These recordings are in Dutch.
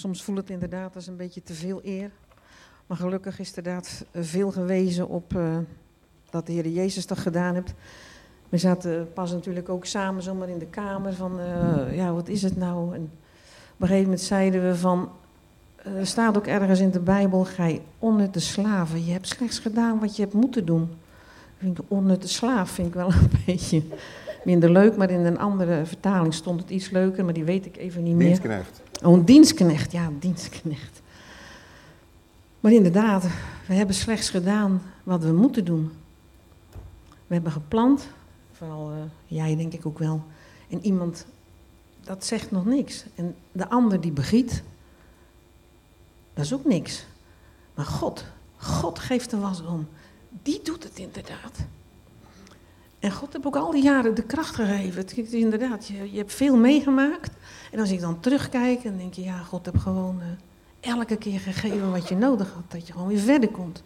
Soms voelt het inderdaad als een beetje te veel eer. Maar gelukkig is inderdaad veel gewezen op uh, dat de Heer Jezus dat gedaan heeft. We zaten pas natuurlijk ook samen zomaar in de kamer van, uh, ja, wat is het nou? Op een gegeven moment zeiden we van, er staat ook ergens in de Bijbel, gij onnutte slaven. Je hebt slechts gedaan wat je hebt moeten doen. Ik vind onnutte slaaf vind ik wel een beetje minder leuk, maar in een andere vertaling stond het iets leuker, maar die weet ik even niet meer. Dienstknecht. Oh, een dienstknecht, ja, een dienstknecht. Maar inderdaad, we hebben slechts gedaan wat we moeten doen. We hebben geplant, vooral uh, jij denk ik ook wel. En iemand, dat zegt nog niks. En de ander die begiet, dat is ook niks. Maar God, God geeft er was om. Die doet het inderdaad. En God heeft ook al die jaren de kracht gegeven. Het is inderdaad, je, je hebt veel meegemaakt. En als ik dan terugkijk, dan denk je, ja, God heeft gewoon uh, elke keer gegeven wat je nodig had. Dat je gewoon weer verder komt.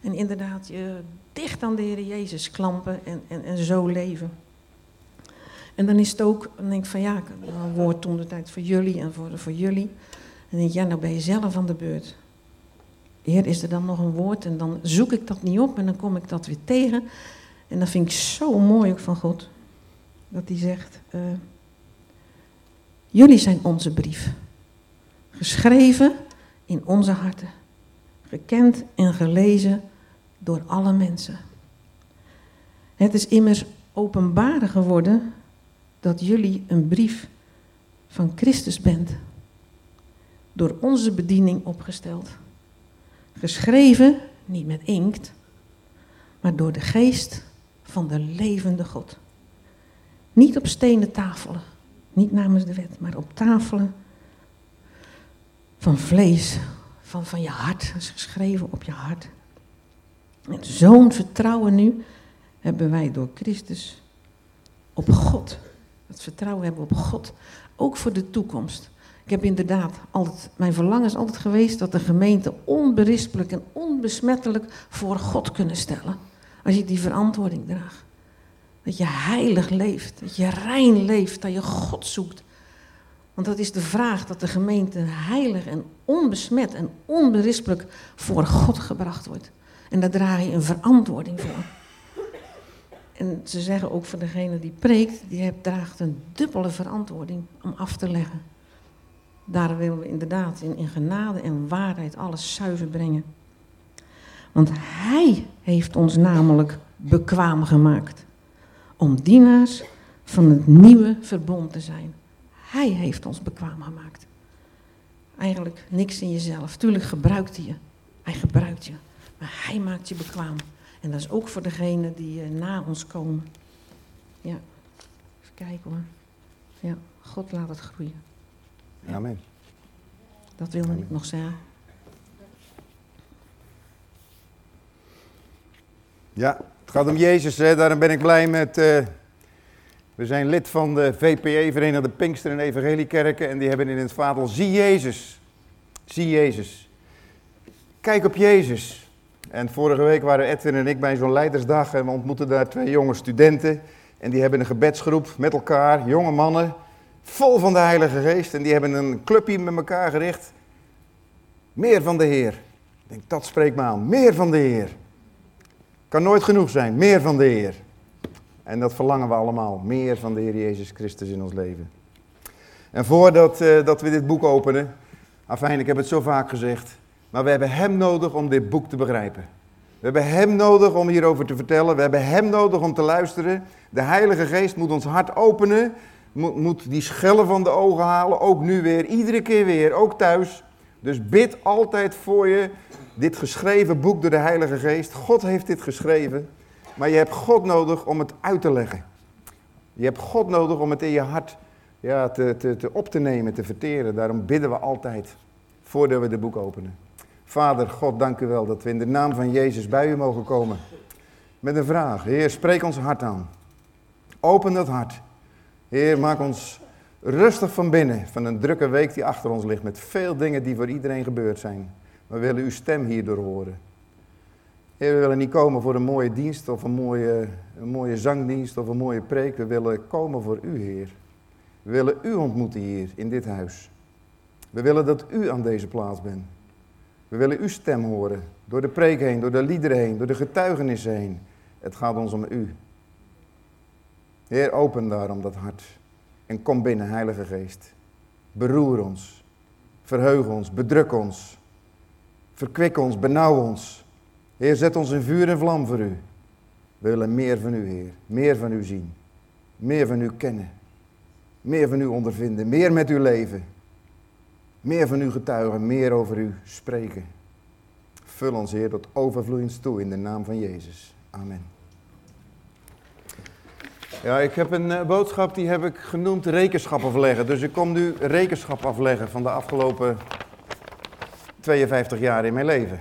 En inderdaad, je dicht aan de Heer Jezus klampen en, en, en zo leven. En dan is het ook, dan denk ik van ja, heb een woord toen de tijd voor jullie en voor, voor jullie. En dan denk ik, ja, nou ben je zelf aan de beurt. Heer, is er dan nog een woord? En dan zoek ik dat niet op en dan kom ik dat weer tegen. En dat vind ik zo mooi ook van God. Dat hij zegt, uh, jullie zijn onze brief. Geschreven in onze harten. Gekend en gelezen door alle mensen. Het is immers openbaar geworden dat jullie een brief van Christus bent. Door onze bediening opgesteld. Geschreven, niet met inkt, maar door de geest van de levende God. Niet op stenen tafelen, niet namens de wet, maar op tafelen van vlees, van, van je hart. Dat is geschreven op je hart. En zo'n vertrouwen nu hebben wij door Christus op God. Dat vertrouwen hebben op God, ook voor de toekomst. Ik heb inderdaad altijd, mijn verlangen is altijd geweest dat de gemeente onberispelijk en onbesmettelijk voor God kunnen stellen. Als je die verantwoording draagt. Dat je heilig leeft, dat je rein leeft, dat je God zoekt. Want dat is de vraag dat de gemeente heilig en onbesmet en onberispelijk voor God gebracht wordt. En daar draag je een verantwoording voor. En ze zeggen ook voor degene die preekt, die draagt een dubbele verantwoording om af te leggen. Daar willen we inderdaad in, in genade en waarheid alles zuiver brengen. Want Hij heeft ons namelijk bekwaam gemaakt om dienaars van het nieuwe verbond te zijn. Hij heeft ons bekwaam gemaakt. Eigenlijk niks in jezelf. Tuurlijk gebruikt hij je. Hij gebruikt je. Maar hij maakt je bekwaam. En dat is ook voor degenen die uh, na ons komen. Ja, even kijken hoor. Ja, God laat het groeien. Amen. Dat wilde ik nog zeggen. Ja, het gaat om Jezus, hè? daarom ben ik blij met. Uh, we zijn lid van de VPE, Verenigde Pinkster en Evangeliekerken, en die hebben in het vader Zie Jezus. Zie Jezus. Kijk op Jezus. En vorige week waren Edwin en ik bij zo'n leidersdag en we ontmoetten daar twee jonge studenten. En die hebben een gebedsgroep met elkaar, jonge mannen, vol van de Heilige Geest. En die hebben een clubje met elkaar gericht. Meer van de Heer. Ik denk, dat spreekt me aan. Meer van de Heer. Kan nooit genoeg zijn. Meer van de Heer. En dat verlangen we allemaal. Meer van de Heer Jezus Christus in ons leven. En voordat uh, dat we dit boek openen. Afijn, ik heb het zo vaak gezegd. Maar we hebben Hem nodig om dit boek te begrijpen. We hebben Hem nodig om hierover te vertellen. We hebben Hem nodig om te luisteren. De Heilige Geest moet ons hart openen. Moet, moet die schellen van de ogen halen. Ook nu weer. Iedere keer weer. Ook thuis. Dus bid altijd voor je dit geschreven boek door de Heilige Geest. God heeft dit geschreven. Maar je hebt God nodig om het uit te leggen. Je hebt God nodig om het in je hart ja, te, te, te op te nemen, te verteren. Daarom bidden we altijd voordat we de boek openen. Vader, God, dank u wel dat we in de naam van Jezus bij u mogen komen. Met een vraag. Heer, spreek ons hart aan. Open dat hart. Heer, maak ons rustig van binnen van een drukke week die achter ons ligt. Met veel dingen die voor iedereen gebeurd zijn. We willen uw stem hierdoor horen. Heer, we willen niet komen voor een mooie dienst of een mooie, een mooie zangdienst of een mooie preek. We willen komen voor u, Heer. We willen u ontmoeten hier in dit huis. We willen dat u aan deze plaats bent. We willen uw stem horen. Door de preek heen, door de liederen heen, door de getuigenissen heen. Het gaat ons om u. Heer, open daarom dat hart. En kom binnen, Heilige Geest. Beroer ons. Verheug ons. Bedruk ons. Verkwik ons. Benauw ons. Heer, zet ons in vuur en vlam voor u. We willen meer van u, Heer. Meer van u zien. Meer van u kennen. Meer van u ondervinden. Meer met u leven. Meer van u getuigen. Meer over u spreken. Vul ons, Heer, tot overvloeiend toe in de naam van Jezus. Amen. Ja, ik heb een uh, boodschap die heb ik genoemd rekenschap afleggen. Dus ik kom nu rekenschap afleggen van de afgelopen 52 jaar in mijn leven.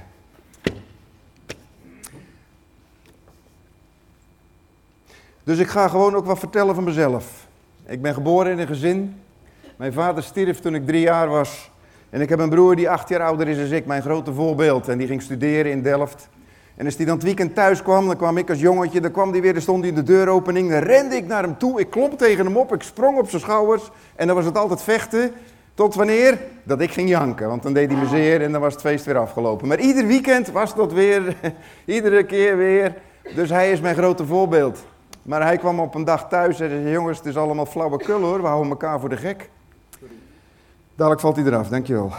Dus ik ga gewoon ook wat vertellen van mezelf. Ik ben geboren in een gezin. Mijn vader stierf toen ik drie jaar was. En ik heb een broer die acht jaar ouder is dan ik, mijn grote voorbeeld. En die ging studeren in Delft. En als hij dan het weekend thuis kwam, dan kwam ik als jongetje, dan kwam hij weer, dan stond hij in de deuropening, dan rende ik naar hem toe, ik klop tegen hem op, ik sprong op zijn schouders en dan was het altijd vechten. Tot wanneer? Dat ik ging janken, want dan deed hij me zeer en dan was het feest weer afgelopen. Maar ieder weekend was dat weer, iedere keer weer. Dus hij is mijn grote voorbeeld. Maar hij kwam op een dag thuis en zei, jongens, het is allemaal flauwekul hoor, we houden elkaar voor de gek. Dadelijk valt hij eraf, dankjewel.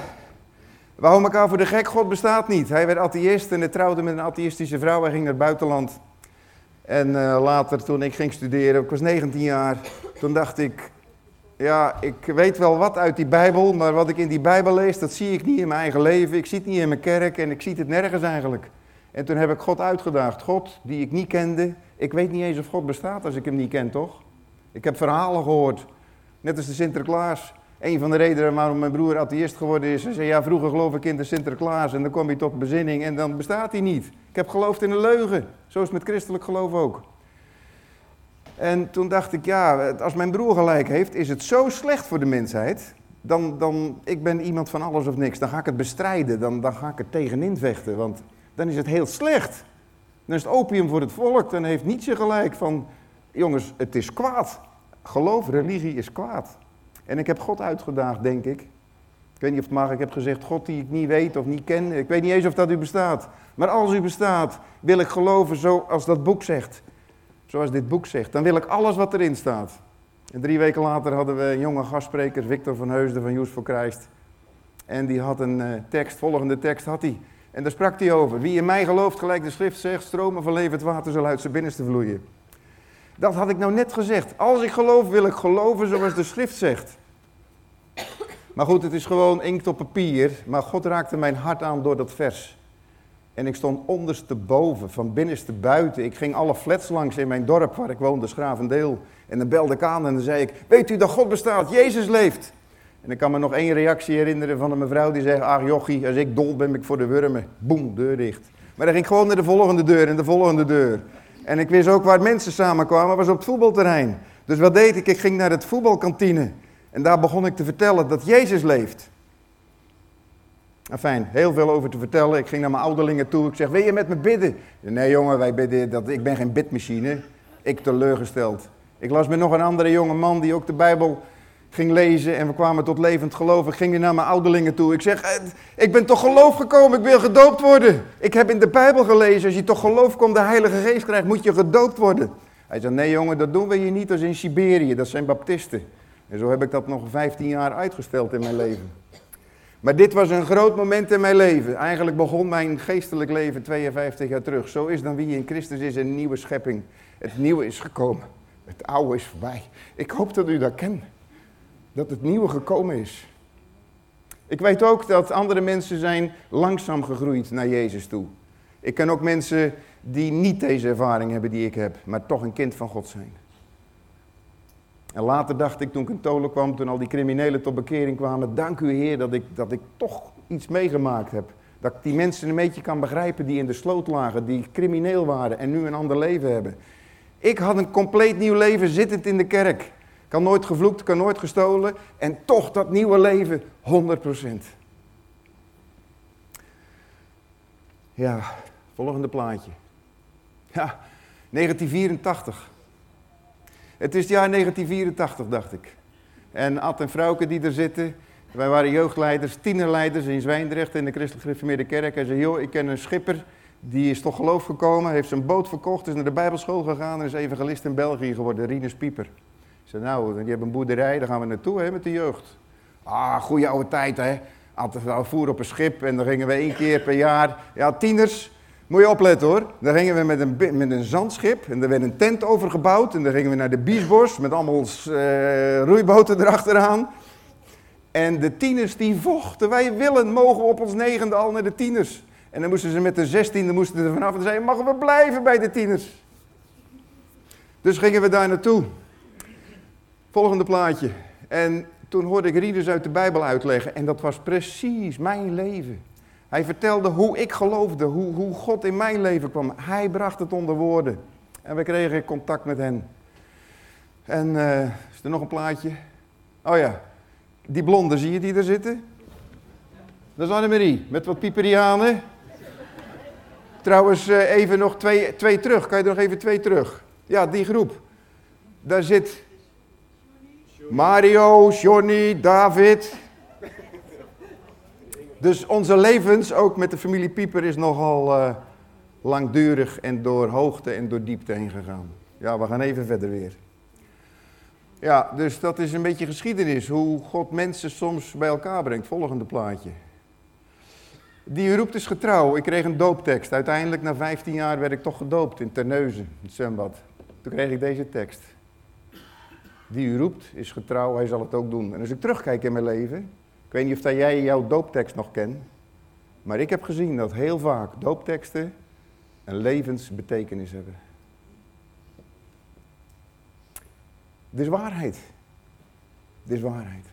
We houden elkaar voor de gek, God bestaat niet. Hij werd atheïst en hij trouwde met een atheïstische vrouw. Hij ging naar het buitenland. En uh, later, toen ik ging studeren, ik was 19 jaar, toen dacht ik, ja, ik weet wel wat uit die Bijbel, maar wat ik in die Bijbel lees, dat zie ik niet in mijn eigen leven. Ik zie het niet in mijn kerk en ik zie het nergens eigenlijk. En toen heb ik God uitgedaagd. God, die ik niet kende, ik weet niet eens of God bestaat als ik hem niet ken, toch? Ik heb verhalen gehoord, net als de Sinterklaas. Een van de redenen waarom mijn broer atheïst geworden is, hij zei, ja vroeger geloof ik in de Sinterklaas en dan kom je tot bezinning en dan bestaat hij niet. Ik heb geloofd in een leugen, zoals met christelijk geloof ook. En toen dacht ik, ja, als mijn broer gelijk heeft, is het zo slecht voor de mensheid. Dan, dan, ik ben iemand van alles of niks. Dan ga ik het bestrijden, dan, dan ga ik er tegenin vechten, want dan is het heel slecht. Dan is het opium voor het volk, dan heeft Nietzsche gelijk van, jongens, het is kwaad. Geloof, religie is kwaad. En ik heb God uitgedaagd, denk ik. Ik weet niet of het mag, ik heb gezegd, God die ik niet weet of niet ken. Ik weet niet eens of dat u bestaat. Maar als u bestaat, wil ik geloven zoals dat boek zegt. Zoals dit boek zegt. Dan wil ik alles wat erin staat. En drie weken later hadden we een jonge gastspreker, Victor van Heusden van Joes voor Christ. En die had een uh, tekst, volgende tekst had hij. En daar sprak hij over. Wie in mij gelooft, gelijk de schrift zegt, stromen van levend water zal uit zijn binnenste vloeien. Dat had ik nou net gezegd. Als ik geloof, wil ik geloven zoals de schrift zegt. Maar goed, het is gewoon inkt op papier. Maar God raakte mijn hart aan door dat vers. En ik stond ondersteboven, van binnenste buiten. Ik ging alle flats langs in mijn dorp waar ik woonde, Schravendeel. En dan belde ik aan en dan zei ik, weet u dat God bestaat, Jezus leeft. En ik kan me nog één reactie herinneren van een mevrouw die zei, ach jochie, als ik dol ben, ben ik voor de wurmen. Boem, deur dicht. Maar dan ging ik gewoon naar de volgende deur en de volgende deur. En ik wist ook waar mensen samenkwamen, was op het voetbalterrein. Dus wat deed ik? Ik ging naar het voetbalkantine. En daar begon ik te vertellen dat Jezus leeft. Fijn, heel veel over te vertellen. Ik ging naar mijn ouderlingen toe. Ik zeg, wil je met me bidden? Nee jongen, wij bidden, dat, ik ben geen bidmachine. Ik teleurgesteld. Ik las met nog een andere jonge man die ook de Bijbel ging lezen. En we kwamen tot levend geloof. Ik ging naar mijn ouderlingen toe. Ik zeg, ik ben toch geloof gekomen. Ik wil gedoopt worden. Ik heb in de Bijbel gelezen, als je toch geloof komt, de Heilige Geest krijgt, moet je gedoopt worden. Hij zei, nee jongen, dat doen we hier niet als in Siberië. Dat zijn baptisten. En zo heb ik dat nog 15 jaar uitgesteld in mijn leven. Maar dit was een groot moment in mijn leven. Eigenlijk begon mijn geestelijk leven 52 jaar terug. Zo is dan wie in Christus is een nieuwe schepping. Het nieuwe is gekomen. Het oude is voorbij. Ik hoop dat u dat kent. Dat het nieuwe gekomen is. Ik weet ook dat andere mensen zijn langzaam gegroeid naar Jezus toe. Ik ken ook mensen die niet deze ervaring hebben die ik heb, maar toch een kind van God zijn. En later dacht ik, toen ik in Tolen kwam, toen al die criminelen tot bekering kwamen, dank u Heer dat ik, dat ik toch iets meegemaakt heb. Dat ik die mensen een beetje kan begrijpen die in de sloot lagen, die crimineel waren en nu een ander leven hebben. Ik had een compleet nieuw leven zittend in de kerk. Kan nooit gevloekt, kan nooit gestolen. En toch dat nieuwe leven, 100%. Ja, volgende plaatje. Ja, 1984. Het is het jaar 1984, dacht ik. En Ad en Vrouwke die er zitten, Wij waren jeugdleiders, tienerleiders in Zwijndrecht in de Christelijk Gereformeerde Kerk. Hij zei, joh, ik ken een schipper, die is toch geloof gekomen, heeft zijn boot verkocht, is naar de Bijbelschool gegaan en is evangelist in België geworden, Rinus Pieper. Ik zei, nou, die hebben een boerderij, daar gaan we naartoe hè, met de jeugd. Ah, goede oude tijd hè. Altijd voer op een schip en dan gingen we één keer per jaar. Ja, tieners, moet je opletten hoor. Dan gingen we met een, met een zandschip en er werd een tent over gebouwd. En dan gingen we naar de Biesbos met allemaal uh, roeiboten erachteraan. En de tieners die vochten, wij willen, mogen op ons negende al naar de tieners. En dan moesten ze met de zestiende moesten er vanaf en zeiden, mogen we blijven bij de tieners. Dus gingen we daar naartoe. Volgende plaatje. En toen hoorde ik Rieders uit de Bijbel uitleggen en dat was precies mijn leven. Hij vertelde hoe ik geloofde, hoe, hoe God in mijn leven kwam. Hij bracht het onder woorden. En we kregen contact met hen. En uh, is er nog een plaatje? Oh ja, die blonde, zie je die er zitten? Dat is Annemarie, met wat pieperianen. Trouwens, uh, even nog twee, twee terug. Kan je er nog even twee terug? Ja, die groep. Daar zit Mario, Johnny, David. Dus onze levens, ook met de familie Pieper, is nogal uh, langdurig en door hoogte en door diepte heen gegaan. Ja, we gaan even verder weer. Ja, dus dat is een beetje geschiedenis, hoe God mensen soms bij elkaar brengt. Volgende plaatje. Die u roept is getrouw. Ik kreeg een dooptekst. Uiteindelijk, na 15 jaar, werd ik toch gedoopt in Terneuzen, het zwembad. Toen kreeg ik deze tekst. Die u roept is getrouw, hij zal het ook doen. En als ik terugkijk in mijn leven, ik weet niet of dat jij jouw dooptekst nog kent, maar ik heb gezien dat heel vaak doopteksten een levensbetekenis hebben. Dit is waarheid. Dit is waarheid.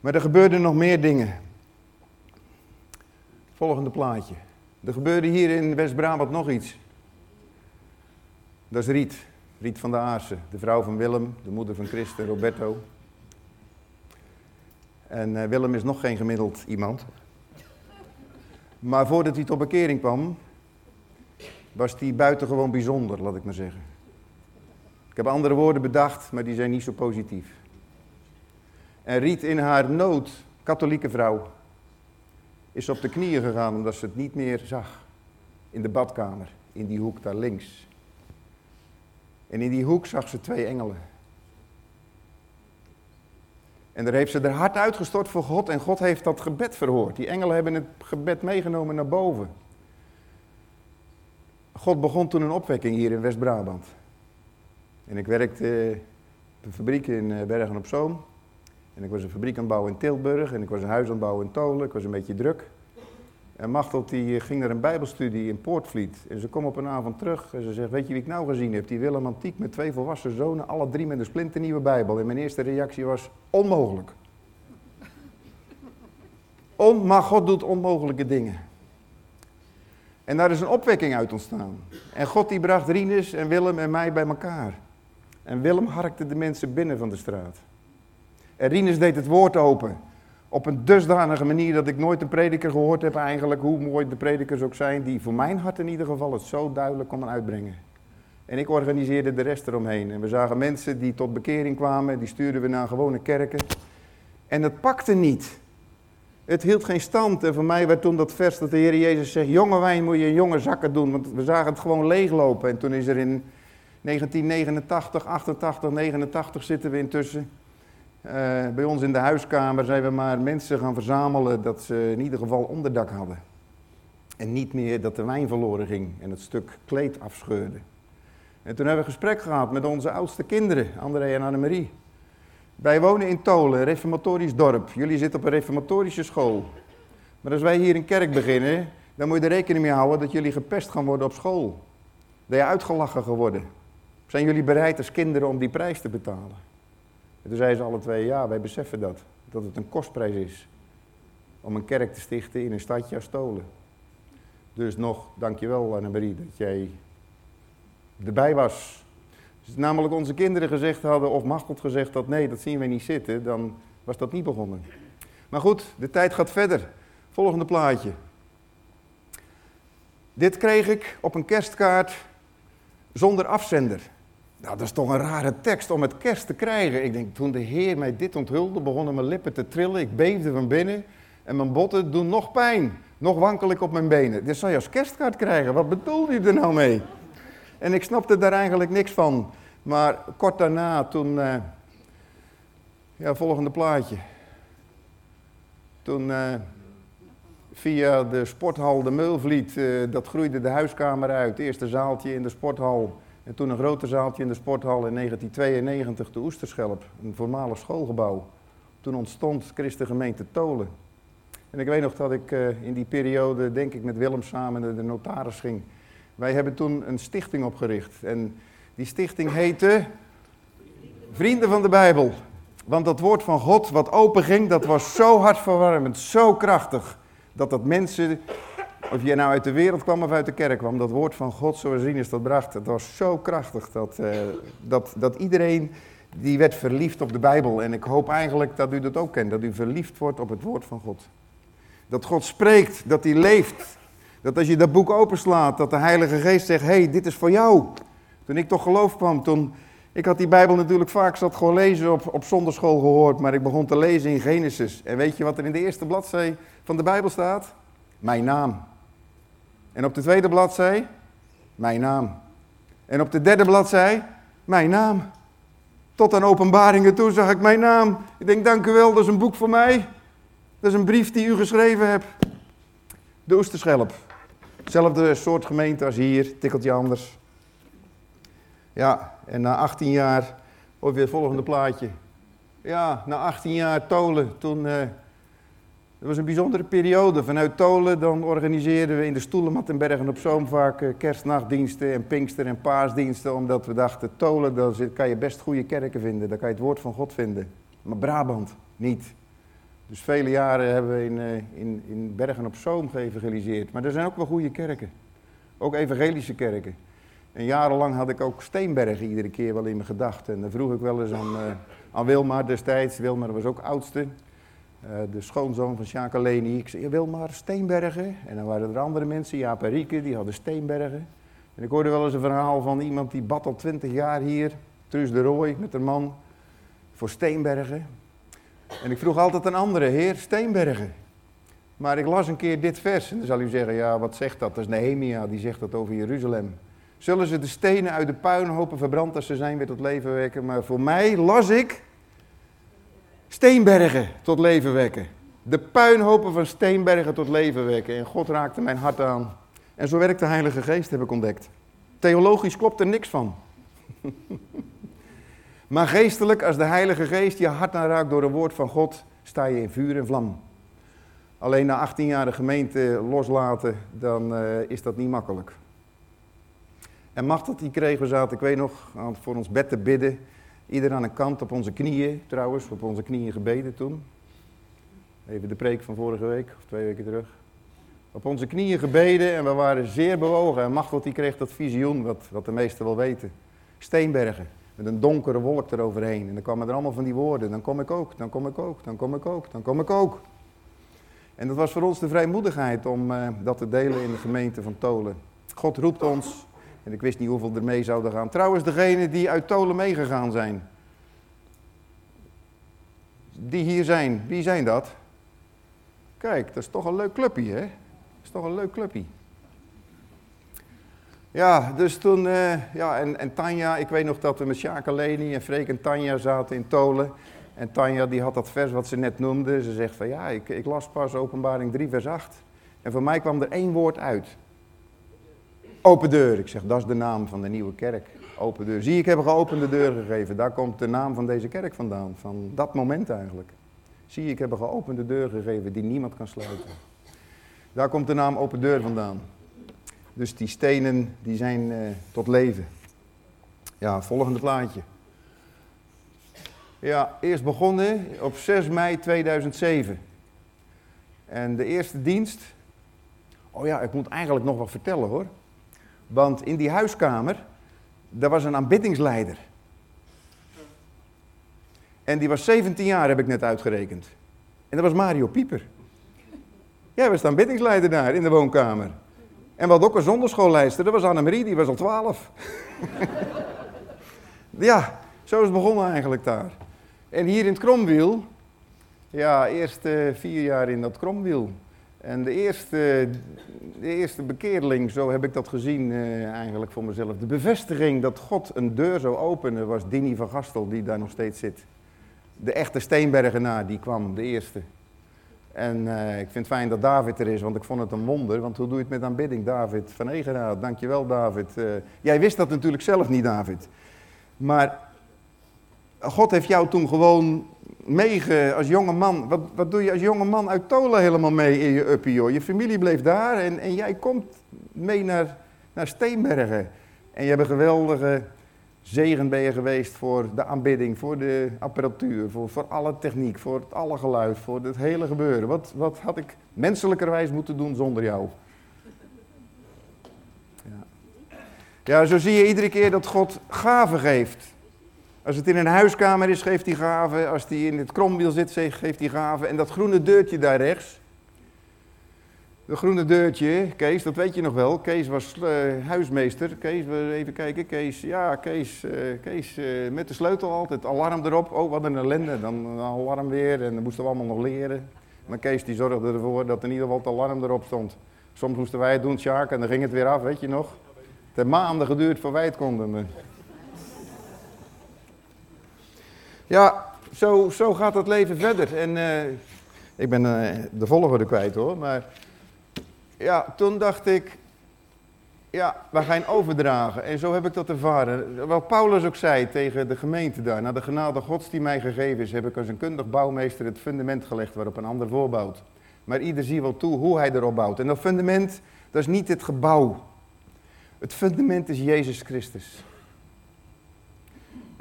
Maar er gebeurden nog meer dingen. Volgende plaatje. Er gebeurde hier in West-Brabant nog iets. Dat is Riet. Riet van der Aarsen, de vrouw van Willem, de moeder van Christen, Roberto. En uh, Willem is nog geen gemiddeld iemand. Maar voordat hij tot bekering kwam, was hij buitengewoon bijzonder, laat ik maar zeggen. Ik heb andere woorden bedacht, maar die zijn niet zo positief. En Riet in haar nood, katholieke vrouw, is op de knieën gegaan omdat ze het niet meer zag. In de badkamer, in die hoek daar links. En in die hoek zag ze twee engelen. En daar heeft ze haar hart uitgestort voor God en God heeft dat gebed verhoord. Die engelen hebben het gebed meegenomen naar boven. God begon toen een opwekking hier in West-Brabant. En ik werkte op een fabriek in eh, Bergen op Zoom. En ik was een fabriek aan het bouwen in Tilburg. En ik was een huis aan het bouwen in Tolen. Ik was een beetje druk. En Machteld die ging naar een bijbelstudie in Poortvliet. En ze kwam op een avond terug en ze zegt, weet je wie ik nou gezien heb? Die Willem Antiek met twee volwassen zonen, alle drie met een splinternieuwe bijbel. En mijn eerste reactie was, onmogelijk. On, maar God doet onmogelijke dingen. En daar is een opwekking uit ontstaan. En God die bracht Rinus en Willem en mij bij elkaar. En Willem harkte de mensen binnen van de straat. En Rinus deed het woord open op een dusdanige manier dat ik nooit een prediker gehoord heb eigenlijk, hoe mooi de predikers ook zijn, die voor mijn hart in ieder geval het zo duidelijk konden uitbrengen. En ik organiseerde de rest eromheen. En we zagen mensen die tot bekering kwamen, die stuurden we naar gewone kerken. En het pakte niet. Het hield geen stand. En voor mij werd toen dat vers dat de Heer Jezus zegt, jonge wijn moet je in jonge zakken doen. Want we zagen het gewoon leeglopen. En toen is er in 1989, 88, 89 zitten we intussen uh, bij ons in de huiskamer zijn we maar mensen gaan verzamelen dat ze in ieder geval onderdak hadden. En niet meer dat de wijn verloren ging en het stuk kleed afscheurde. En toen hebben we gesprek gehad met onze oudste kinderen, André en Annemarie. Wij wonen in Tolen, een reformatorisch dorp. Jullie zitten op een reformatorische school. Maar als wij hier een kerk beginnen, dan moet je er rekening mee houden dat jullie gepest gaan worden op school. Dat je uitgelachen geworden. Zijn jullie bereid als kinderen om die prijs te betalen? En toen zeiden ze alle twee, ja, wij beseffen dat. Dat het een kostprijs is om een kerk te stichten in een stadje als. Dus nog, dankjewel Annemarie dat jij erbij was. Als namelijk onze kinderen gezegd hadden, of Machteld gezegd had, nee, dat zien wij niet zitten, dan was dat niet begonnen. Maar goed, de tijd gaat verder. Volgende plaatje. Dit kreeg ik op een kerstkaart zonder afzender. Nou, dat is toch een rare tekst om het kerst te krijgen. Ik denk, toen de Heer mij dit onthulde, begonnen mijn lippen te trillen. Ik beefde van binnen en mijn botten doen nog pijn. Nog wankel ik op mijn benen. Dit zou je als kerstkaart krijgen. Wat bedoelde je er nou mee? En ik snapte daar eigenlijk niks van. Maar kort daarna, toen... Uh, ja, volgende plaatje. Toen... Uh, via de sporthal de Meulvliet, uh, dat groeide de huiskamer uit. Het eerste zaaltje in de sporthal. En toen een groter zaaltje in de sporthal in 1992, de Oesterschelp, een voormalig schoolgebouw. Toen ontstond Christengemeente Tolen. En ik weet nog dat ik uh, in die periode, denk ik, met Willem samen naar de notaris ging. Wij hebben toen een stichting opgericht. En die stichting heette Vrienden van de Bijbel. Want dat woord van God wat open ging, dat was zo hartverwarmend, zo krachtig. Dat dat mensen, of je nou uit de wereld kwam of uit de kerk kwam, dat woord van God zoals is dat bracht. Het was zo krachtig dat, uh, dat, dat iedereen die werd verliefd op de Bijbel. En ik hoop eigenlijk dat u dat ook kent, dat u verliefd wordt op het woord van God. Dat God spreekt, dat hij leeft. Dat als je dat boek openslaat, dat de Heilige Geest zegt, hey, dit is voor jou. Toen ik toch geloof kwam, toen... Ik had die Bijbel natuurlijk vaak zat gewoon lezen op, op zonderschool gehoord, maar ik begon te lezen in Genesis. En weet je wat er in de eerste bladzij van de Bijbel staat? Mijn naam. En op de tweede bladzij? Mijn naam. En op de derde bladzij? Mijn naam. Tot aan openbaringen toe zag ik mijn naam. Ik denk, dank u wel, dat is een boek voor mij. Dat is een brief die u geschreven hebt. De Oesterschelp. Hetzelfde soort gemeente als hier, tikkeltje anders. Ja, en na 18 jaar, ook weer het volgende plaatje. Ja, na 18 jaar Tolen, toen... Uh, het was een bijzondere periode. Vanuit Tolen dan organiseerden we in de Stoelenmat in Bergen op Zoom vaak uh, kerstnachtdiensten en pinkster- en paasdiensten. Omdat we dachten, Tolen, daar kan je best goede kerken vinden. Daar kan je het woord van God vinden. Maar Brabant niet. Dus vele jaren hebben we in, uh, in, in Bergen op Zoom geëvangeliseerd. Maar er zijn ook wel goede kerken. Ook evangelische kerken. En jarenlang had ik ook Steenbergen iedere keer wel in mijn gedachten. En dan vroeg ik wel eens aan, uh, aan Wilmar destijds. Wilmar was ook oudste. Uh, de schoonzoon van Sjaak Leni. Ik zei, Wilmar, Steenbergen. En dan waren er andere mensen, Jaap en Rieke, die hadden Steenbergen. En ik hoorde wel eens een verhaal van iemand die bad al twintig jaar hier. Truus de Rooij met een man. Voor Steenbergen. En ik vroeg altijd een andere, heer Steenbergen. Maar ik las een keer dit vers en dan zal u zeggen, ja wat zegt dat? Dat is Nehemia, die zegt dat over Jeruzalem. Zullen ze de stenen uit de puinhopen verbrand als ze zijn weer tot leven wekken? Maar voor mij las ik Steenbergen tot leven wekken. De puinhopen van Steenbergen tot leven wekken. En God raakte mijn hart aan. En zo werkt de Heilige Geest, heb ik ontdekt. Theologisch klopt er niks van. Maar geestelijk, als de Heilige Geest je hart aanraakt door een woord van God, sta je in vuur en vlam. Alleen na 18 jaar de gemeente loslaten, dan uh, is dat niet makkelijk. En Machtel die kregen we zaten, ik weet nog, voor ons bed te bidden. Ieder aan een kant op onze knieën, trouwens, op onze knieën gebeden toen. Even de preek van vorige week, of twee weken terug. Op onze knieën gebeden en we waren zeer bewogen. En Machtel die kreeg dat visioen, wat, wat de meesten wel weten. Steenbergen. Met een donkere wolk eroverheen. En dan kwamen er allemaal van die woorden. Dan kom ik ook, dan kom ik ook, dan kom ik ook, dan kom ik ook. En dat was voor ons de vrijmoedigheid om uh, dat te delen in de gemeente van Tolen. God roept ons. En ik wist niet hoeveel er mee zouden gaan. Trouwens, degenen die uit Tolen meegegaan zijn. Die hier zijn, wie zijn dat? Kijk, dat is toch een leuk clubje, hè? Dat is toch een leuk clubje. Ja, dus toen, uh, ja, en, en Tanja, ik weet nog dat we met Sjaak Leni en Freek en Tanja zaten in Tolen. En Tanja die had dat vers wat ze net noemde. Ze zegt van ja, ik, ik las pas openbaring 3 vers 8. En voor mij kwam er één woord uit. Open deur. Ik zeg, dat is de naam van de nieuwe kerk. Open deur. Zie, ik heb een geopende deur gegeven. Daar komt de naam van deze kerk vandaan. Van dat moment eigenlijk. Zie, ik heb een geopende deur gegeven die niemand kan sluiten. Daar komt de naam open deur vandaan. Dus die stenen die zijn uh, tot leven. Ja, volgende plaatje. Ja, eerst begonnen op 6 mei 2007. En de eerste dienst. Oh ja, ik moet eigenlijk nog wat vertellen hoor. Want in die huiskamer, daar was een aanbiddingsleider. En die was 17 jaar, heb ik net uitgerekend. En dat was Mario Pieper. Jij was de aanbiddingsleider daar in de woonkamer. En wat ook een zonderschoollijster, dat was Annemarie, die was al twaalf. Ja, zo is het begonnen eigenlijk daar. En hier in het Kromwiel, ja, eerst uh, vier jaar in dat Kromwiel. En de eerste, de eerste bekeerling, zo heb ik dat gezien uh, eigenlijk voor mezelf. De bevestiging dat God een deur zou openen was Dini van Gastel, die daar nog steeds zit. De echte Steenbergenaar, die kwam, de eerste. En uh, ik vind het fijn dat David er is, want ik vond het een wonder. Want hoe doe je het met aanbidding, David van Egenaar? Dankjewel, David. Uh, jij wist dat natuurlijk zelf niet, David. Maar God heeft jou toen gewoon meege als jonge man. Wat, wat doe je als jonge man uit Tolen helemaal mee in je uppie? Je familie bleef daar en, en jij komt mee naar, naar Steenbergen. En je hebt een geweldige zegen geweest voor de aanbidding, voor de apparatuur, voor, voor alle techniek, voor het alle geluid, voor het hele gebeuren. Wat, wat had ik menselijkerwijs moeten doen zonder jou? Ja. ja, zo zie je iedere keer dat God gaven geeft. Als het in een huiskamer is, geeft hij gaven. Als hij in het kromwiel zit, geeft hij gaven. En dat groene deurtje daar rechts, de groene deurtje, Kees, dat weet je nog wel. Kees was uh, huismeester. Kees, even kijken. Kees, ja, Kees, uh, Kees uh, met de sleutel altijd. Alarm erop. Oh, wat een ellende. Dan alarm weer en dan moesten we allemaal nog leren. Maar Kees die zorgde ervoor dat in ieder geval het alarm erop stond. Soms moesten wij het doen, Sjaak, en dan ging het weer af, weet je nog. Het heeft maanden geduurd voor wij het konden. Ja, zo, zo gaat het leven verder. En ik ben de volgorde kwijt hoor, maar ja, toen dacht ik, ja, we gaan overdragen. En zo heb ik dat ervaren. Wat Paulus ook zei tegen de gemeente daar. Naar de genade gods die mij gegeven is, heb ik als een kundig bouwmeester het fundament gelegd waarop een ander voorbouwt. Maar ieder zie wel toe hoe hij erop bouwt. En dat fundament, dat is niet het gebouw. Het fundament is Jezus Christus.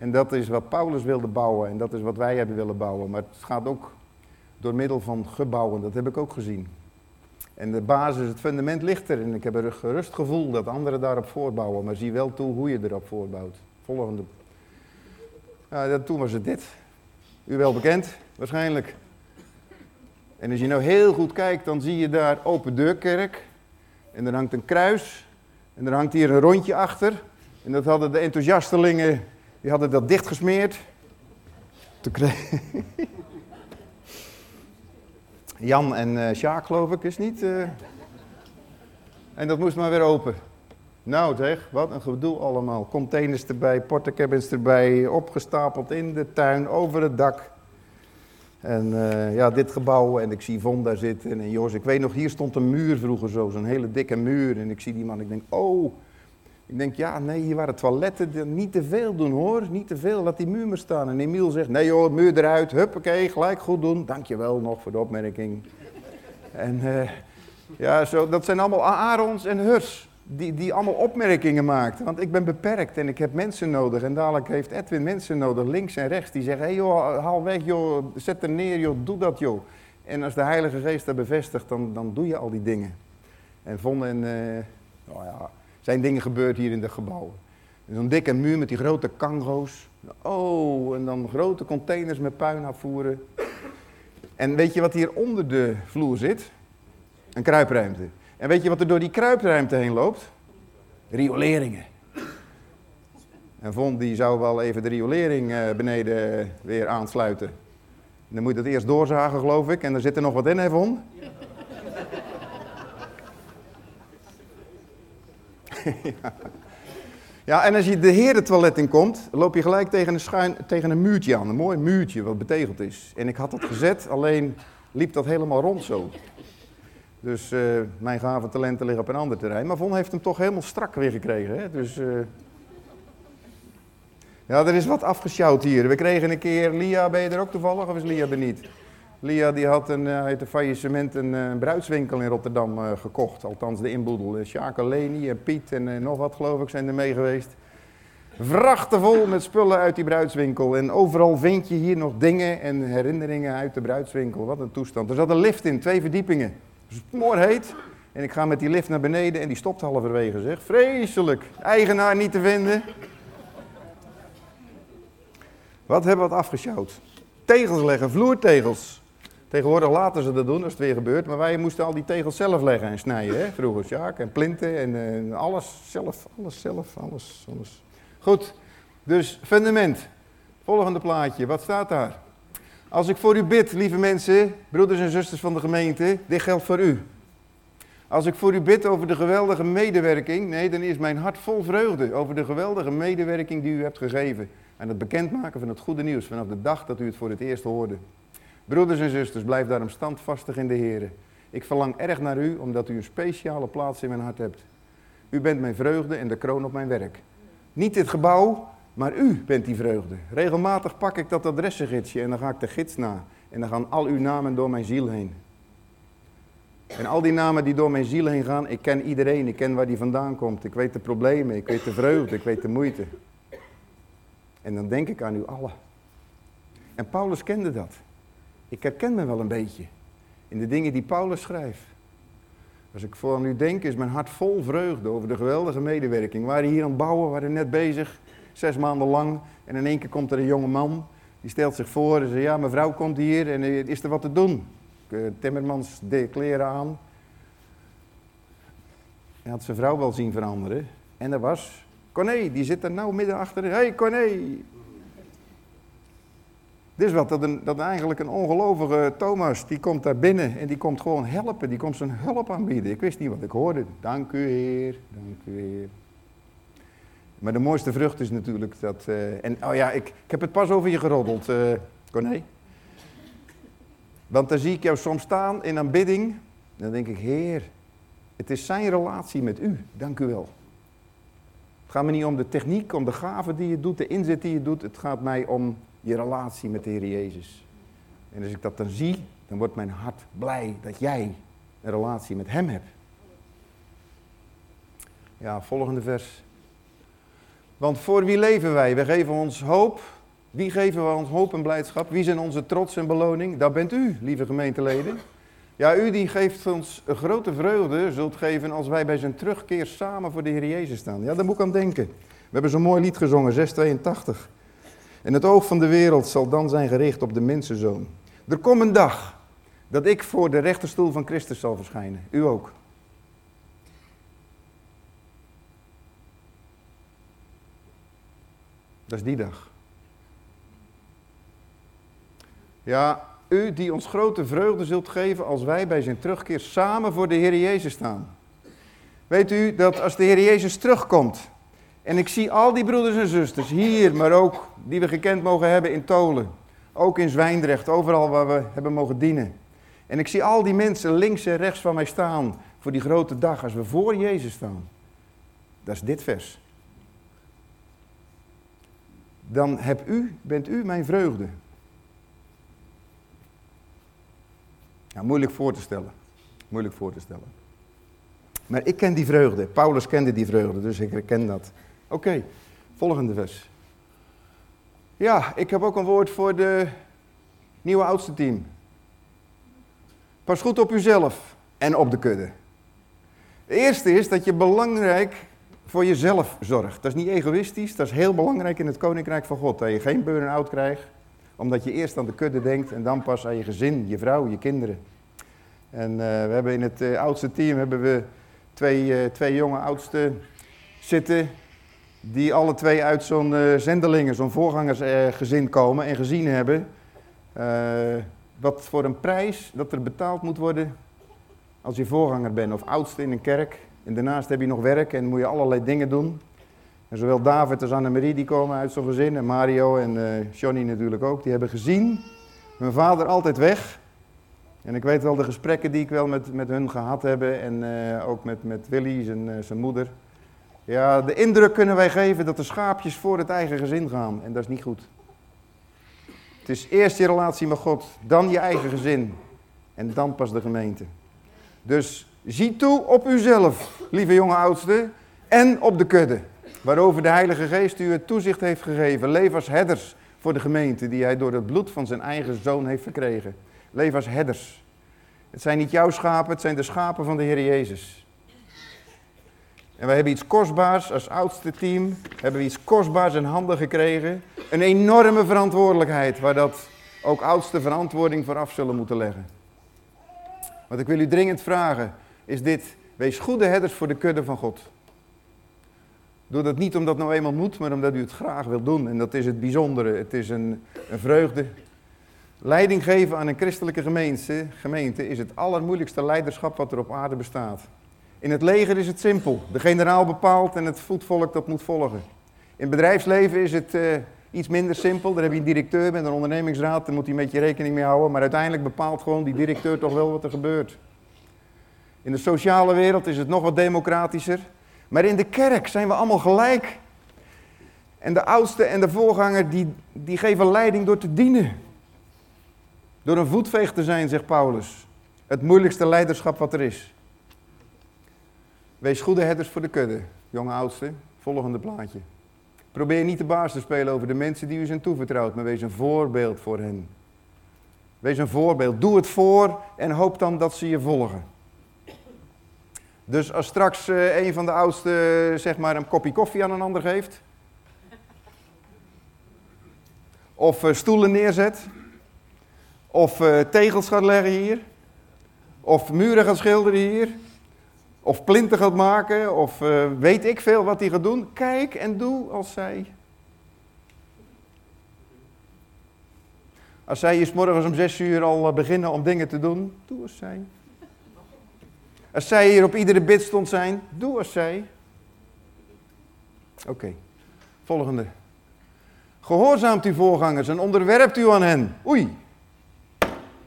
En dat is wat Paulus wilde bouwen en dat is wat wij hebben willen bouwen. Maar het gaat ook door middel van gebouwen, dat heb ik ook gezien. En de basis, het fundament ligt er. En ik heb een gerust gevoel dat anderen daarop voortbouwen. Maar zie wel toe hoe je erop voortbouwt. Volgende. Ja, toen was het dit. U wel bekend, waarschijnlijk. En als je nou heel goed kijkt, dan zie je daar open deurkerk. En er hangt een kruis. En er hangt hier een rondje achter. En dat hadden de enthousiastelingen, die hadden dat dichtgesmeerd. Toen. Jan en uh, Sjaak, geloof ik, is niet. Uh... En dat moest maar weer open. Nou zeg, wat een gedoe allemaal. Containers erbij, portacabins erbij, opgestapeld in de tuin, over het dak. En uh, ja, dit gebouw, en ik zie Von daar zitten. En Jos, ik weet nog, hier stond een muur vroeger zo, zo'n hele dikke muur. En ik zie die man, ik denk, oh. Ik denk, ja, nee, hier waren toiletten. Niet te veel doen hoor, niet te veel. Laat die muur maar staan. En Emiel zegt, nee joh, muur eruit. Huppakee, gelijk goed doen. Dankjewel nog voor de opmerking. en uh, ja, zo, dat zijn allemaal Aarons en Hurs. Die, die allemaal opmerkingen maakt. Want ik ben beperkt en ik heb mensen nodig. En dadelijk heeft Edwin mensen nodig, links en rechts. Die zeggen, hey joh, haal weg joh, zet er neer joh, doe dat joh. En als de Heilige Geest dat bevestigt, dan, dan doe je al die dingen. En vonden en, uh, nou ja zijn dingen gebeurd hier in de gebouwen. Zo'n dikke muur met die grote kango's. Oh, en dan grote containers met puin afvoeren. En weet je wat hier onder de vloer zit? Een kruipruimte. En weet je wat er door die kruipruimte heen loopt? Rioleringen. En Vond die zou wel even de riolering eh, beneden weer aansluiten. dan moet je het eerst doorzagen, geloof ik. En er zit er nog wat in, hè, Von? ja. en als je de herentoilet in komt, loop je gelijk tegen een, schuin, tegen een muurtje aan. Een mooi muurtje wat betegeld is. En ik had dat gezet, alleen liep dat helemaal rond zo. Dus uh, mijn gave talenten liggen op een ander terrein. Maar Von heeft hem toch helemaal strak weer gekregen. Hè? Dus, uh... ja, er is wat afgesjouwd hier. We kregen een keer, Lia, ben je er ook toevallig of is Lia er niet? Lia die had een, uh, een faillissement een, uh, bruidswinkel in Rotterdam uh, gekocht. Althans de inboedel. Sjaak Leni en Piet en nog wat geloof ik zijn er mee geweest. Vrachten vol met spullen uit die bruidswinkel. En overal vind je hier nog dingen en herinneringen uit de bruidswinkel. Wat een toestand. Er zat een lift in, twee verdiepingen. Het heet. En ik ga met die lift naar beneden en die stopt halverwege zeg. Vreselijk. Eigenaar niet te vinden. Wat hebben we wat afgesjouwd? Tegels leggen, vloertegels. Tegenwoordig laten ze dat doen als het weer gebeurt, maar wij moesten al die tegels zelf leggen en snijden. Hè? Vroeger, Sjaak, en plinten en, en, alles zelf, alles zelf, alles, alles. Goed, Dus fundament. Volgende plaatje, wat staat daar? Als ik voor u bid, lieve mensen, broeders en zusters van de gemeente, dit geldt voor u. Als ik voor u bid over de geweldige medewerking, nee, dan is mijn hart vol vreugde over de geweldige medewerking die u hebt gegeven. En het bekendmaken van het goede nieuws vanaf de dag dat u het voor het eerst hoorde. Broeders en zusters, blijf daarom standvastig in de Heer. Ik verlang erg naar u, omdat u een speciale plaats in mijn hart hebt. U bent mijn vreugde en de kroon op mijn werk. Niet dit gebouw, maar u bent die vreugde. Regelmatig pak ik dat adressengidsje en dan ga ik de gids na. En dan gaan al uw namen door mijn ziel heen. En al die namen die door mijn ziel heen gaan, ik ken iedereen, ik ken waar die vandaan komt. Ik weet de problemen, ik weet de vreugde, ik weet de moeite. En dan denk ik aan u allen. En Paulus kende dat. Ik herken me wel een beetje in de dingen die Paulus schrijft. Als ik voor nu denk, is mijn hart vol vreugde over de geweldige medewerking. We waren hier aan het bouwen, we waren net bezig, zes maanden lang. En in één keer komt er een jonge man, die stelt zich voor en zegt, ja, mevrouw komt hier en eh, is er wat te doen? Eh, Timmermans de kleren aan. Hij had zijn vrouw wel zien veranderen. En er was Corné, die zit er nou midden achter. Hé hey, dit is wat, dat, dat eigenlijk een ongelovige Thomas, die komt daar binnen en die komt gewoon helpen, die komt zijn hulp aanbieden. Ik wist niet wat ik hoorde. Dank u Heer, dank u Heer. Maar de mooiste vrucht is natuurlijk dat, uh, en oh ja, ik, ik heb het pas over je geroddeld, uh. Want dan zie ik jou soms staan in aanbidding, dan denk ik, Heer, het is zijn relatie met u, dank u wel. Het gaat me niet om de techniek, om de gaven die je doet, de inzet die je doet, het gaat mij om je relatie met de Heer Jezus. En als ik dat dan zie, dan wordt mijn hart blij dat jij een relatie met Hem hebt. Ja, volgende vers. Want voor wie leven wij? We geven ons hoop. Wie geven we ons hoop en blijdschap? Wie zijn onze trots en beloning? Dat bent u, lieve gemeenteleden. Ja, u die geeft ons een grote vreugde, zult geven als wij bij zijn terugkeer samen voor de Heer Jezus staan. Ja, daar moet ik aan denken. We hebben zo'n mooi lied gezongen, 682. En het oog van de wereld zal dan zijn gericht op de mensenzoon. Er komt een dag dat ik voor de rechterstoel van Christus zal verschijnen. U ook. Dat is die dag. Ja, u die ons grote vreugde zult geven als wij bij zijn terugkeer samen voor de Heer Jezus staan. Weet u dat als de Heer Jezus terugkomt, en ik zie al die broeders en zusters hier, maar ook die we gekend mogen hebben in Tolen. Ook in Zwijndrecht, overal waar we hebben mogen dienen. En ik zie al die mensen links en rechts van mij staan voor die grote dag als we voor Jezus staan. Dat is dit vers. Dan heb u, bent u mijn vreugde. Moeilijk voor te stellen. Moeilijk voor te stellen. Maar ik ken die vreugde. Paulus kende die vreugde, dus ik herken dat. Oké, volgende vers. Ja, ik heb ook een woord voor de nieuwe oudste team. Pas goed op uzelf en op de kudde. De eerste is dat je belangrijk voor jezelf zorgt. Dat is niet egoïstisch, dat is heel belangrijk in het koninkrijk van God. Dat je geen burn-out krijgt, omdat je eerst aan de kudde denkt en dan pas aan je gezin, je vrouw, je kinderen. En uh, we hebben in het uh, oudste team hebben we twee, uh, twee jonge oudsten zitten die alle twee uit zo'n uh, zendelingen, zo'n voorgangersgezin komen en gezien hebben uh, wat voor een prijs dat er betaald moet worden als je voorganger bent of oudste in een kerk. En daarnaast heb je nog werk en moet je allerlei dingen doen. En zowel David als Annemarie die komen uit zo'n gezin en Mario en uh, Johnny natuurlijk ook. Die hebben gezien mijn vader altijd weg. En ik weet wel de gesprekken die ik wel met, met hun gehad heb en ook met, met Willy, zijn, zijn moeder. Ja, de indruk kunnen wij geven dat de schaapjes voor het eigen gezin gaan. En dat is niet goed. Het is eerst je relatie met God, dan je eigen gezin. En dan pas de gemeente. Dus zie toe op uzelf, lieve jonge oudsten, en op de kudde. Waarover de Heilige Geest u het toezicht heeft gegeven. Leef als herders voor de gemeente die hij door het bloed van zijn eigen zoon heeft verkregen. Leef als herders. Het zijn niet jouw schapen, het zijn de schapen van de Heer Jezus. En wij hebben iets kostbaars, als oudste team, hebben we iets kostbaars in handen gekregen. Een enorme verantwoordelijkheid, waar dat ook oudste verantwoording voor af zullen moeten leggen. Wat ik wil u dringend vragen, is dit. Wees goede herders voor de kudde van God. Doe dat niet omdat nou eenmaal moet, maar omdat u het graag wilt doen. En dat is het bijzondere. Het is een, een vreugde. Leiding geven aan een christelijke gemeente is het allermoeilijkste leiderschap wat er op aarde bestaat. In het leger is het simpel. De generaal bepaalt en het voetvolk dat moet volgen. In het bedrijfsleven is het uh, iets minder simpel. Daar heb je een directeur met een ondernemingsraad, daar moet hij met je rekening mee houden. Maar uiteindelijk bepaalt gewoon die directeur toch wel wat er gebeurt. In de sociale wereld is het nog wat democratischer. Maar in de kerk zijn we allemaal gelijk. En de oudste en de voorganger die, die geven leiding door te dienen. Door een voetveeg te zijn, zegt Paulus. Het moeilijkste leiderschap wat er is. Wees goede herders voor de kudde, jonge oudste. Volgende plaatje. Probeer niet de baas te spelen over de mensen die u zijn toevertrouwd, maar wees een voorbeeld voor hen. Wees een voorbeeld. Doe het voor en hoop dan dat ze je volgen. Dus als straks uh, een van de oudsten zeg maar een kopje koffie aan een ander geeft, of uh, stoelen neerzet, of tegels gaat leggen hier, of muren gaat schilderen hier, of plinten gaat maken, of weet ik veel wat hij gaat doen, kijk en doe als zij. Als zij je morgens om zes uur al beginnen om dingen te doen, doe als zij. Als zij hier op iedere bid stond zijn, doe als zij. Oké, volgende. Gehoorzaamt uw voorgangers en onderwerpt u aan hen. Oei.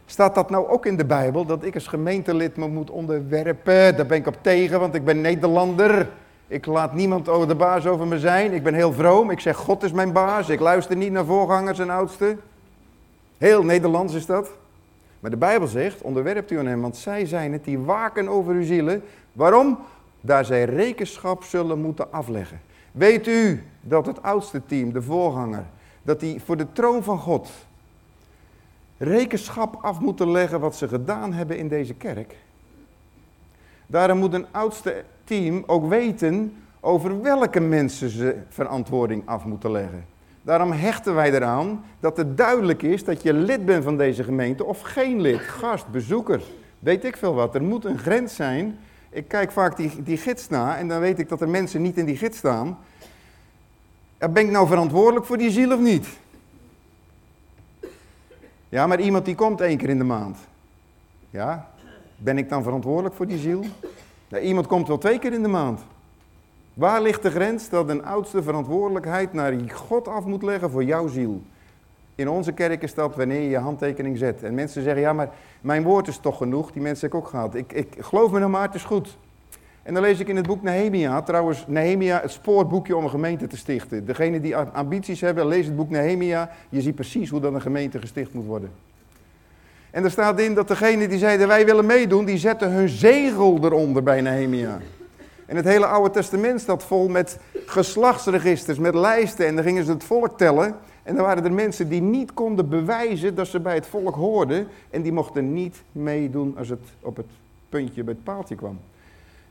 Staat dat nou ook in de Bijbel, dat ik als gemeentelid me moet onderwerpen? Daar ben ik op tegen, want ik ben Nederlander. Ik laat niemand de baas over me zijn. Ik ben heel vroom. Ik zeg, God is mijn baas. Ik luister niet naar voorgangers en oudsten. Heel Nederlands is dat. Maar de Bijbel zegt, onderwerpt u aan hem, want zij zijn het die waken over uw zielen. Waarom? Daar zij rekenschap zullen moeten afleggen. Weet u dat het oudste team, de voorganger, dat die voor de troon van God rekenschap af moeten leggen wat ze gedaan hebben in deze kerk? Daarom moet een oudste team ook weten over welke mensen ze verantwoording af moeten leggen. Daarom hechten wij eraan dat het duidelijk is dat je lid bent van deze gemeente of geen lid, gast, bezoeker, weet ik veel wat. Er moet een grens zijn. Ik kijk vaak die, die gids na en dan weet ik dat er mensen niet in die gids staan. Ben ik nou verantwoordelijk voor die ziel of niet? Ja, maar iemand die komt één keer in de maand. Ja, ben ik dan verantwoordelijk voor die ziel? Iemand komt wel twee keer in de maand. Waar ligt de grens dat een oudste verantwoordelijkheid naar God af moet leggen voor jouw ziel? In onze kerk is dat wanneer je je handtekening zet. En mensen zeggen, ja, maar mijn woord is toch genoeg. Die mensen heb ik ook gehad. Ik, ik geloof me nou maar, het is goed. En dan lees ik in het boek Nehemia, trouwens Nehemia, het spoorboekje om een gemeente te stichten. Degene die ambities hebben, lees het boek Nehemia. Je ziet precies hoe dan een gemeente gesticht moet worden. En er staat in dat degene die zeiden wij willen meedoen, die zetten hun zegel eronder bij Nehemia. En het hele Oude Testament staat vol met geslachtsregisters, met lijsten. En dan gingen ze het volk tellen. En dan waren er mensen die niet konden bewijzen dat ze bij het volk hoorden. En die mochten niet meedoen als het op het puntje bij het paaltje kwam.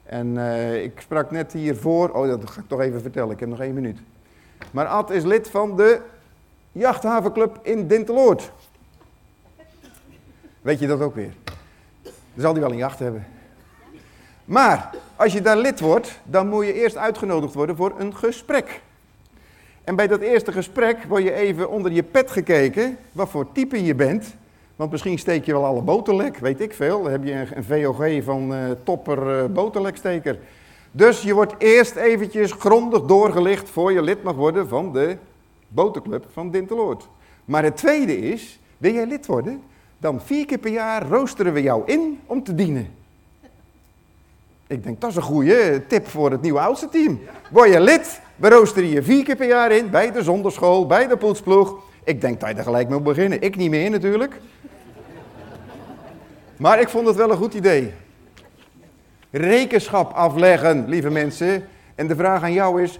En uh, ik sprak net hiervoor, oh dat ga ik toch even vertellen, ik heb nog één minuut. Maar Ad is lid van de jachthavenclub in Dinteloord. Weet je dat ook weer? Dan zal hij wel een jacht hebben. Maar als je daar lid wordt, dan moet je eerst uitgenodigd worden voor een gesprek. En bij dat eerste gesprek word je even onder je pet gekeken, wat voor type je bent. Want misschien steek je wel alle boterlek, weet ik veel. Dan heb je een VOG van uh, topper uh, boterleksteker. Dus je wordt eerst eventjes grondig doorgelicht voor je lid mag worden van de boterclub van Dinteloord. Maar het tweede is, wil jij lid worden? Dan vier keer per jaar roosteren we jou in om te dienen. Ik denk, dat is een goede tip voor het nieuwe oudste team. Word je lid, we roosteren je vier keer per jaar in, bij de zonderschool, bij de poetsploeg. Ik denk dat je er gelijk mee moet beginnen. Ik niet meer natuurlijk. Maar ik vond het wel een goed idee. Rekenschap afleggen, lieve mensen. En de vraag aan jou is,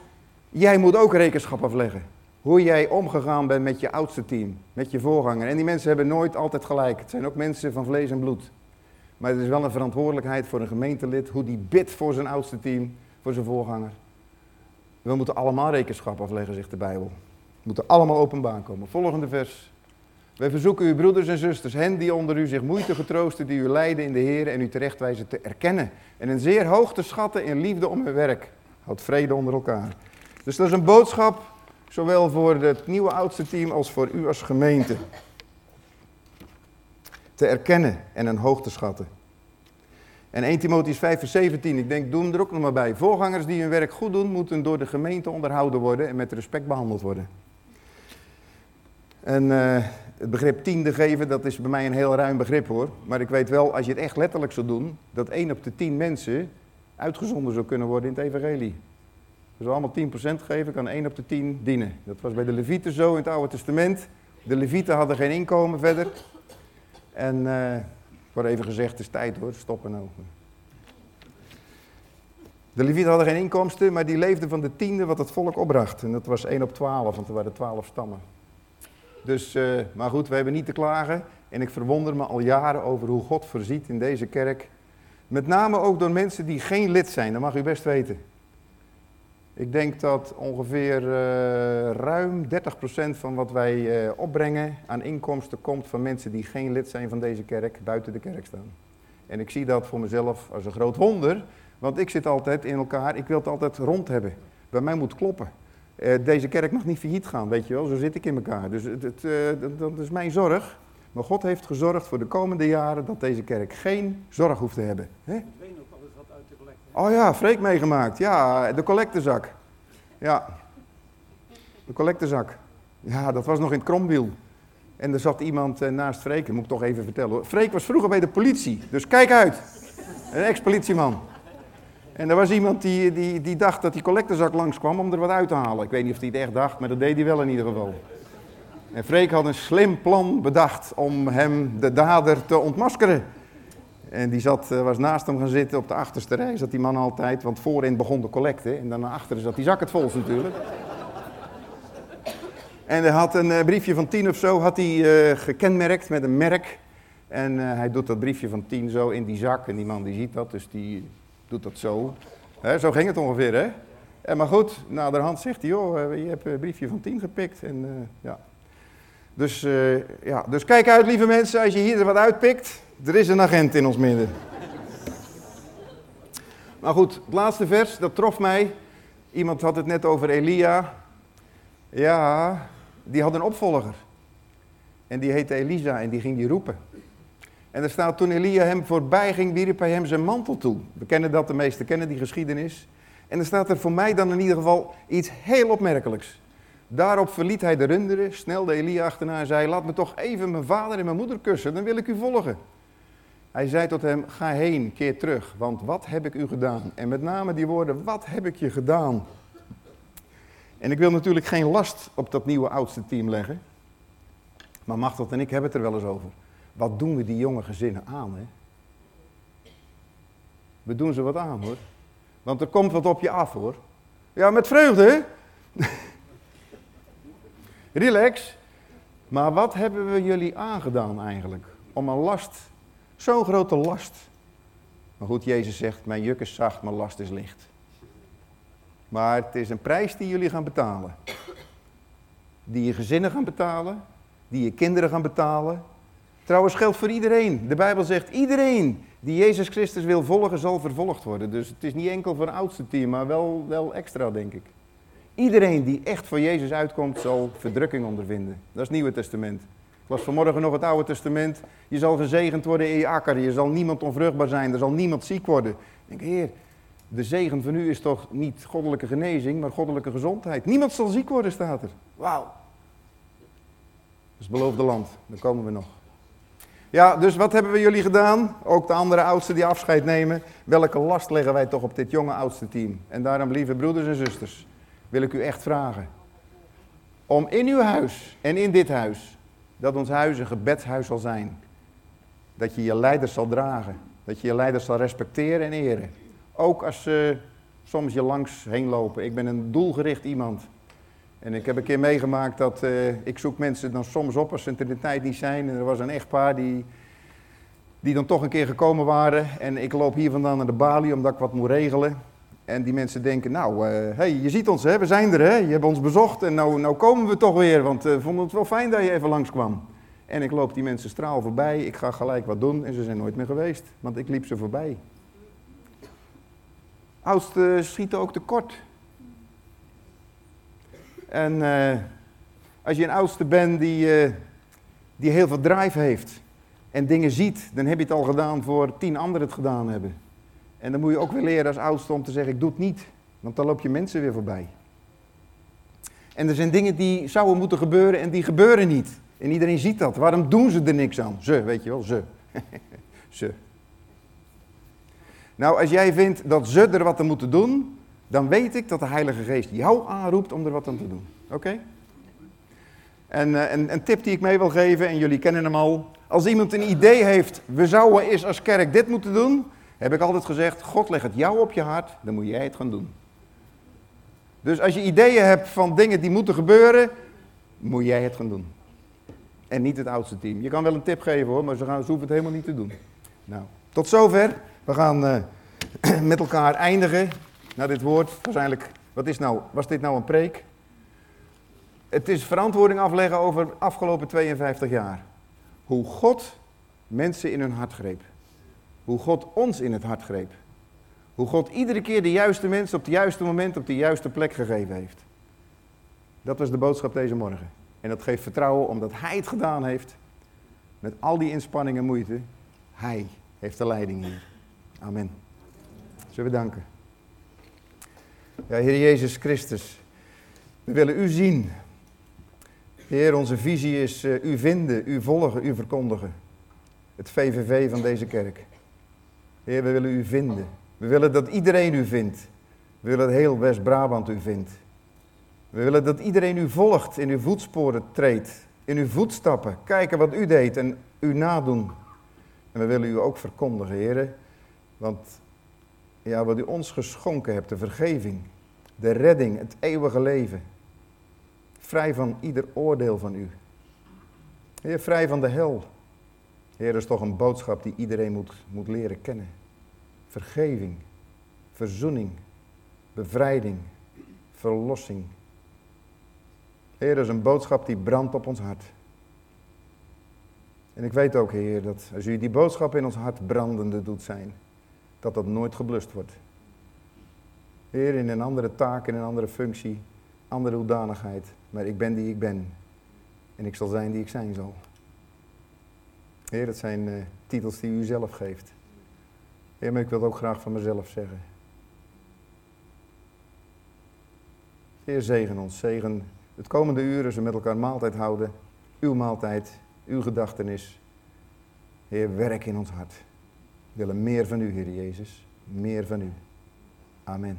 jij moet ook rekenschap afleggen. Hoe jij omgegaan bent met je oudste team, met je voorganger. En die mensen hebben nooit altijd gelijk. Het zijn ook mensen van vlees en bloed. Maar het is wel een verantwoordelijkheid voor een gemeentelid hoe die bidt voor zijn oudste team, voor zijn voorganger. We moeten allemaal rekenschap afleggen, zegt de Bijbel. Moeten allemaal openbaar komen. Volgende vers. Wij verzoeken uw broeders en zusters, hen die onder u zich moeite getroosten, die u leiden in de Heer en u terechtwijzen te erkennen. En een zeer hoog te schatten in liefde om hun werk. Houd vrede onder elkaar. Dus dat is een boodschap, zowel voor het nieuwe oudste team als voor u als gemeente. Te erkennen en een hoog te schatten. En 1 Timotheüs 5 vers 17, ik denk, doe hem er ook nog maar bij. Voorgangers die hun werk goed doen, moeten door de gemeente onderhouden worden en met respect behandeld worden. En uh, het begrip tiende geven, dat is bij mij een heel ruim begrip hoor. Maar ik weet wel, als je het echt letterlijk zou doen, dat 1 op de 10 mensen uitgezonden zou kunnen worden in het evangelie. Dus allemaal 10% geven, kan 1 op de 10 dienen. Dat was bij de Levieten zo in het Oude Testament. De Levieten hadden geen inkomen verder. En uh, wordt even gezegd, het is tijd hoor, stoppen nou. De Levieten hadden geen inkomsten, maar die leefden van de tiende wat het volk opbracht. En dat was 1 op 12, want er waren 12 stammen. Dus, uh, maar goed, we hebben niet te klagen. En ik verwonder me al jaren over hoe God voorziet in deze kerk. Met name ook door mensen die geen lid zijn, dat mag u best weten. Ik denk dat ongeveer uh, ruim 30% van wat wij uh, opbrengen aan inkomsten komt van mensen die geen lid zijn van deze kerk, buiten de kerk staan. En ik zie dat voor mezelf als een groot wonder, want ik zit altijd in elkaar, ik wil het altijd rond hebben. Bij mij moet kloppen. Uh, deze kerk mag niet failliet gaan, weet je wel, zo zit ik in elkaar. Dus het, het, dat, dat is mijn zorg. Maar God heeft gezorgd voor de komende jaren dat deze kerk geen zorg hoeft te hebben. Hè? Oh ja, Freek meegemaakt. Ja, de collectezak. Ja, de collectezak. Ja, dat was nog in het kromwiel. En er zat iemand eh, naast Freek, dat moet ik toch even vertellen. Freek was vroeger bij de politie, dus kijk uit. Een ex-politieman. En er was iemand die, die, die dacht dat die collectezak langskwam om er wat uit te halen. Ik weet niet of hij het echt dacht, maar dat deed hij wel in ieder geval. En Freek had een slim plan bedacht om hem, de dader, te ontmaskeren. En die zat, eh, was naast hem gaan zitten op de achterste rij, zat die man altijd. Want voorin begon de collecte en dan naar achteren zat die zak het volst natuurlijk. En hij had een eh, briefje van tien of zo, had hij uh, gekenmerkt met een merk. En hij doet dat briefje van tien zo in die zak. En die man die ziet dat, dus die doet dat zo. Zo ging het ongeveer, hè? En maar goed, naderhand zegt hij, joh, je hebt een briefje van tien gepikt. En, ja. Dus, ja. dus kijk uit, lieve mensen, als je hier er wat uitpikt. Er is een agent in ons midden. Maar goed, het laatste vers, dat trof mij. Iemand had het net over Elia. Ja, die had een opvolger. En die heette Elisa en die ging die roepen. En er staat, toen Elia hem voorbij ging, wierp hij hem zijn mantel toe. We kennen dat, de meesten kennen die geschiedenis. En er staat er voor mij dan in ieder geval iets heel opmerkelijks. Daarop verliet hij de runderen, snelde Elia achterna en zei, laat me toch even mijn vader en mijn moeder kussen, dan wil ik u volgen. Hij zei tot hem, ga heen, keer terug, want wat heb ik u gedaan? En met name die woorden, wat heb ik je gedaan? En ik wil natuurlijk geen last op dat nieuwe oudste team leggen. Maar Machtel en ik hebben het er wel eens over. Wat doen we die jonge gezinnen aan, hè? We doen ze wat aan, hoor. Want er komt wat op je af, hoor. Ja, met vreugde, hè? Relax. Maar wat hebben we jullie aangedaan eigenlijk? Om een last Zo'n grote last. Maar goed, Jezus zegt, mijn juk is zacht, mijn last is licht. Maar het is een prijs die jullie gaan betalen. Die je gezinnen gaan betalen, die je kinderen gaan betalen. Trouwens geldt voor iedereen. De Bijbel zegt, iedereen die Jezus Christus wil volgen, zal vervolgd worden. Dus het is niet enkel voor een oudste team, maar wel, wel extra, denk ik. Iedereen die echt voor Jezus uitkomt, zal verdrukking ondervinden. Dat is het Nieuwe Testament. Ik las vanmorgen nog het Oude Testament. Je zal gezegend worden in je akker. Je zal niemand onvruchtbaar zijn. Er zal niemand ziek worden. Ik denk, heer, de zegen van u is toch niet goddelijke genezing, maar goddelijke gezondheid. Niemand zal ziek worden, staat er. Wauw. Dat is beloofde land. Daar komen we nog. Ja, dus wat hebben we jullie gedaan? Ook de andere oudsten die afscheid nemen. Welke last leggen wij toch op dit jonge oudste team? En daarom, lieve broeders en zusters, wil ik u echt vragen. Om in uw huis en in dit huis dat ons huis een gebedshuis zal zijn. Dat je je leiders zal dragen. Dat je je leiders zal respecteren en eren. Ook als ze soms je langs heen lopen. Ik ben een doelgericht iemand. En ik heb een keer meegemaakt dat uh, ik zoek mensen dan soms op als ze er de tijd niet zijn. En er was een echtpaar die, die dan toch een keer gekomen waren. En ik loop hier vandaan naar de balie omdat ik wat moet regelen. En die mensen denken, nou, uh, hey, je ziet ons, hè? we zijn er, hè? je hebt ons bezocht en nou, nou komen we toch weer, want we uh, vonden het wel fijn dat je even langskwam. En ik loop die mensen straal voorbij, ik ga gelijk wat doen en ze zijn nooit meer geweest, want ik liep ze voorbij. Oudste schieten ook tekort. En eh, als je een oudste bent die, eh, die heel veel drive heeft en dingen ziet, dan heb je het al gedaan voor tien anderen het gedaan hebben. En dan moet je ook weer leren als oudste om te zeggen, ik doe het niet. Want dan loop je mensen weer voorbij. En er zijn dingen die zouden moeten gebeuren en die gebeuren niet. En iedereen ziet dat. Waarom doen ze er niks aan? Ze, weet je wel, ze. ze. Nou, als jij vindt dat ze er wat aan moeten doen, dan weet ik dat de Heilige Geest jou aanroept om er wat aan te doen. Oké? En een, een tip die ik mee wil geven, en jullie kennen hem al. Als iemand een idee heeft, we zouden eens als kerk dit moeten doen, heb ik altijd gezegd, God legt het jou op je hart, dan moet jij het gaan doen. Dus als je ideeën hebt van dingen die moeten gebeuren, moet jij het gaan doen. En niet het oudste team. Je kan wel een tip geven hoor, maar ze, gaan, ze hoeven het helemaal niet te doen. Nou, tot zover. We gaan uh, met elkaar eindigen. Nou, dit woord, waarschijnlijk, wat is nou, was dit nou een preek? Het is verantwoording afleggen over de afgelopen 52 jaar. Hoe God mensen in hun hart greep. Hoe God ons in het hart greep. Hoe God iedere keer de juiste mensen op het juiste moment op de juiste plek gegeven heeft. Dat was de boodschap deze morgen. En dat geeft vertrouwen omdat Hij het gedaan heeft. Met al die inspanning en moeite. Hij heeft de leiding hier. Amen. Zullen we danken. Ja, Heer Jezus Christus. We willen U zien. Heer, onze visie is uh, U vinden, U volgen, U verkondigen. Het VVV van deze kerk. Heer, we willen U vinden. We willen dat iedereen U vindt. We willen dat heel West-Brabant U vindt. We willen dat iedereen U volgt, in uw voetsporen treedt, in uw voetstappen, kijken wat U deed en U nadoen. En we willen U ook verkondigen, Heer. Want ja, wat U ons geschonken hebt, de vergeving, de redding, het eeuwige leven. Vrij van ieder oordeel van U. Heer, vrij van de hel. Heer, dat is toch een boodschap die iedereen moet, moet leren kennen. Vergeving, verzoening, bevrijding, verlossing. Heer, dat is een boodschap die brandt op ons hart. En ik weet ook, Heer, dat als u die boodschap in ons hart brandende doet zijn, dat dat nooit geblust wordt. Heer, in een andere taak, in een andere functie, andere hoedanigheid. Maar ik ben die ik ben. En ik zal zijn die ik zijn zal. Heer, dat zijn uh, titels die u zelf geeft. Heer, maar ik wil het ook graag van mezelf zeggen. Heer, zegen ons. Zegen het komende uren ze met elkaar maaltijd houden. Uw maaltijd, uw gedachtenis. Heer, werk in ons hart. Willen meer van u, Heer Jezus. Meer van u. Amen.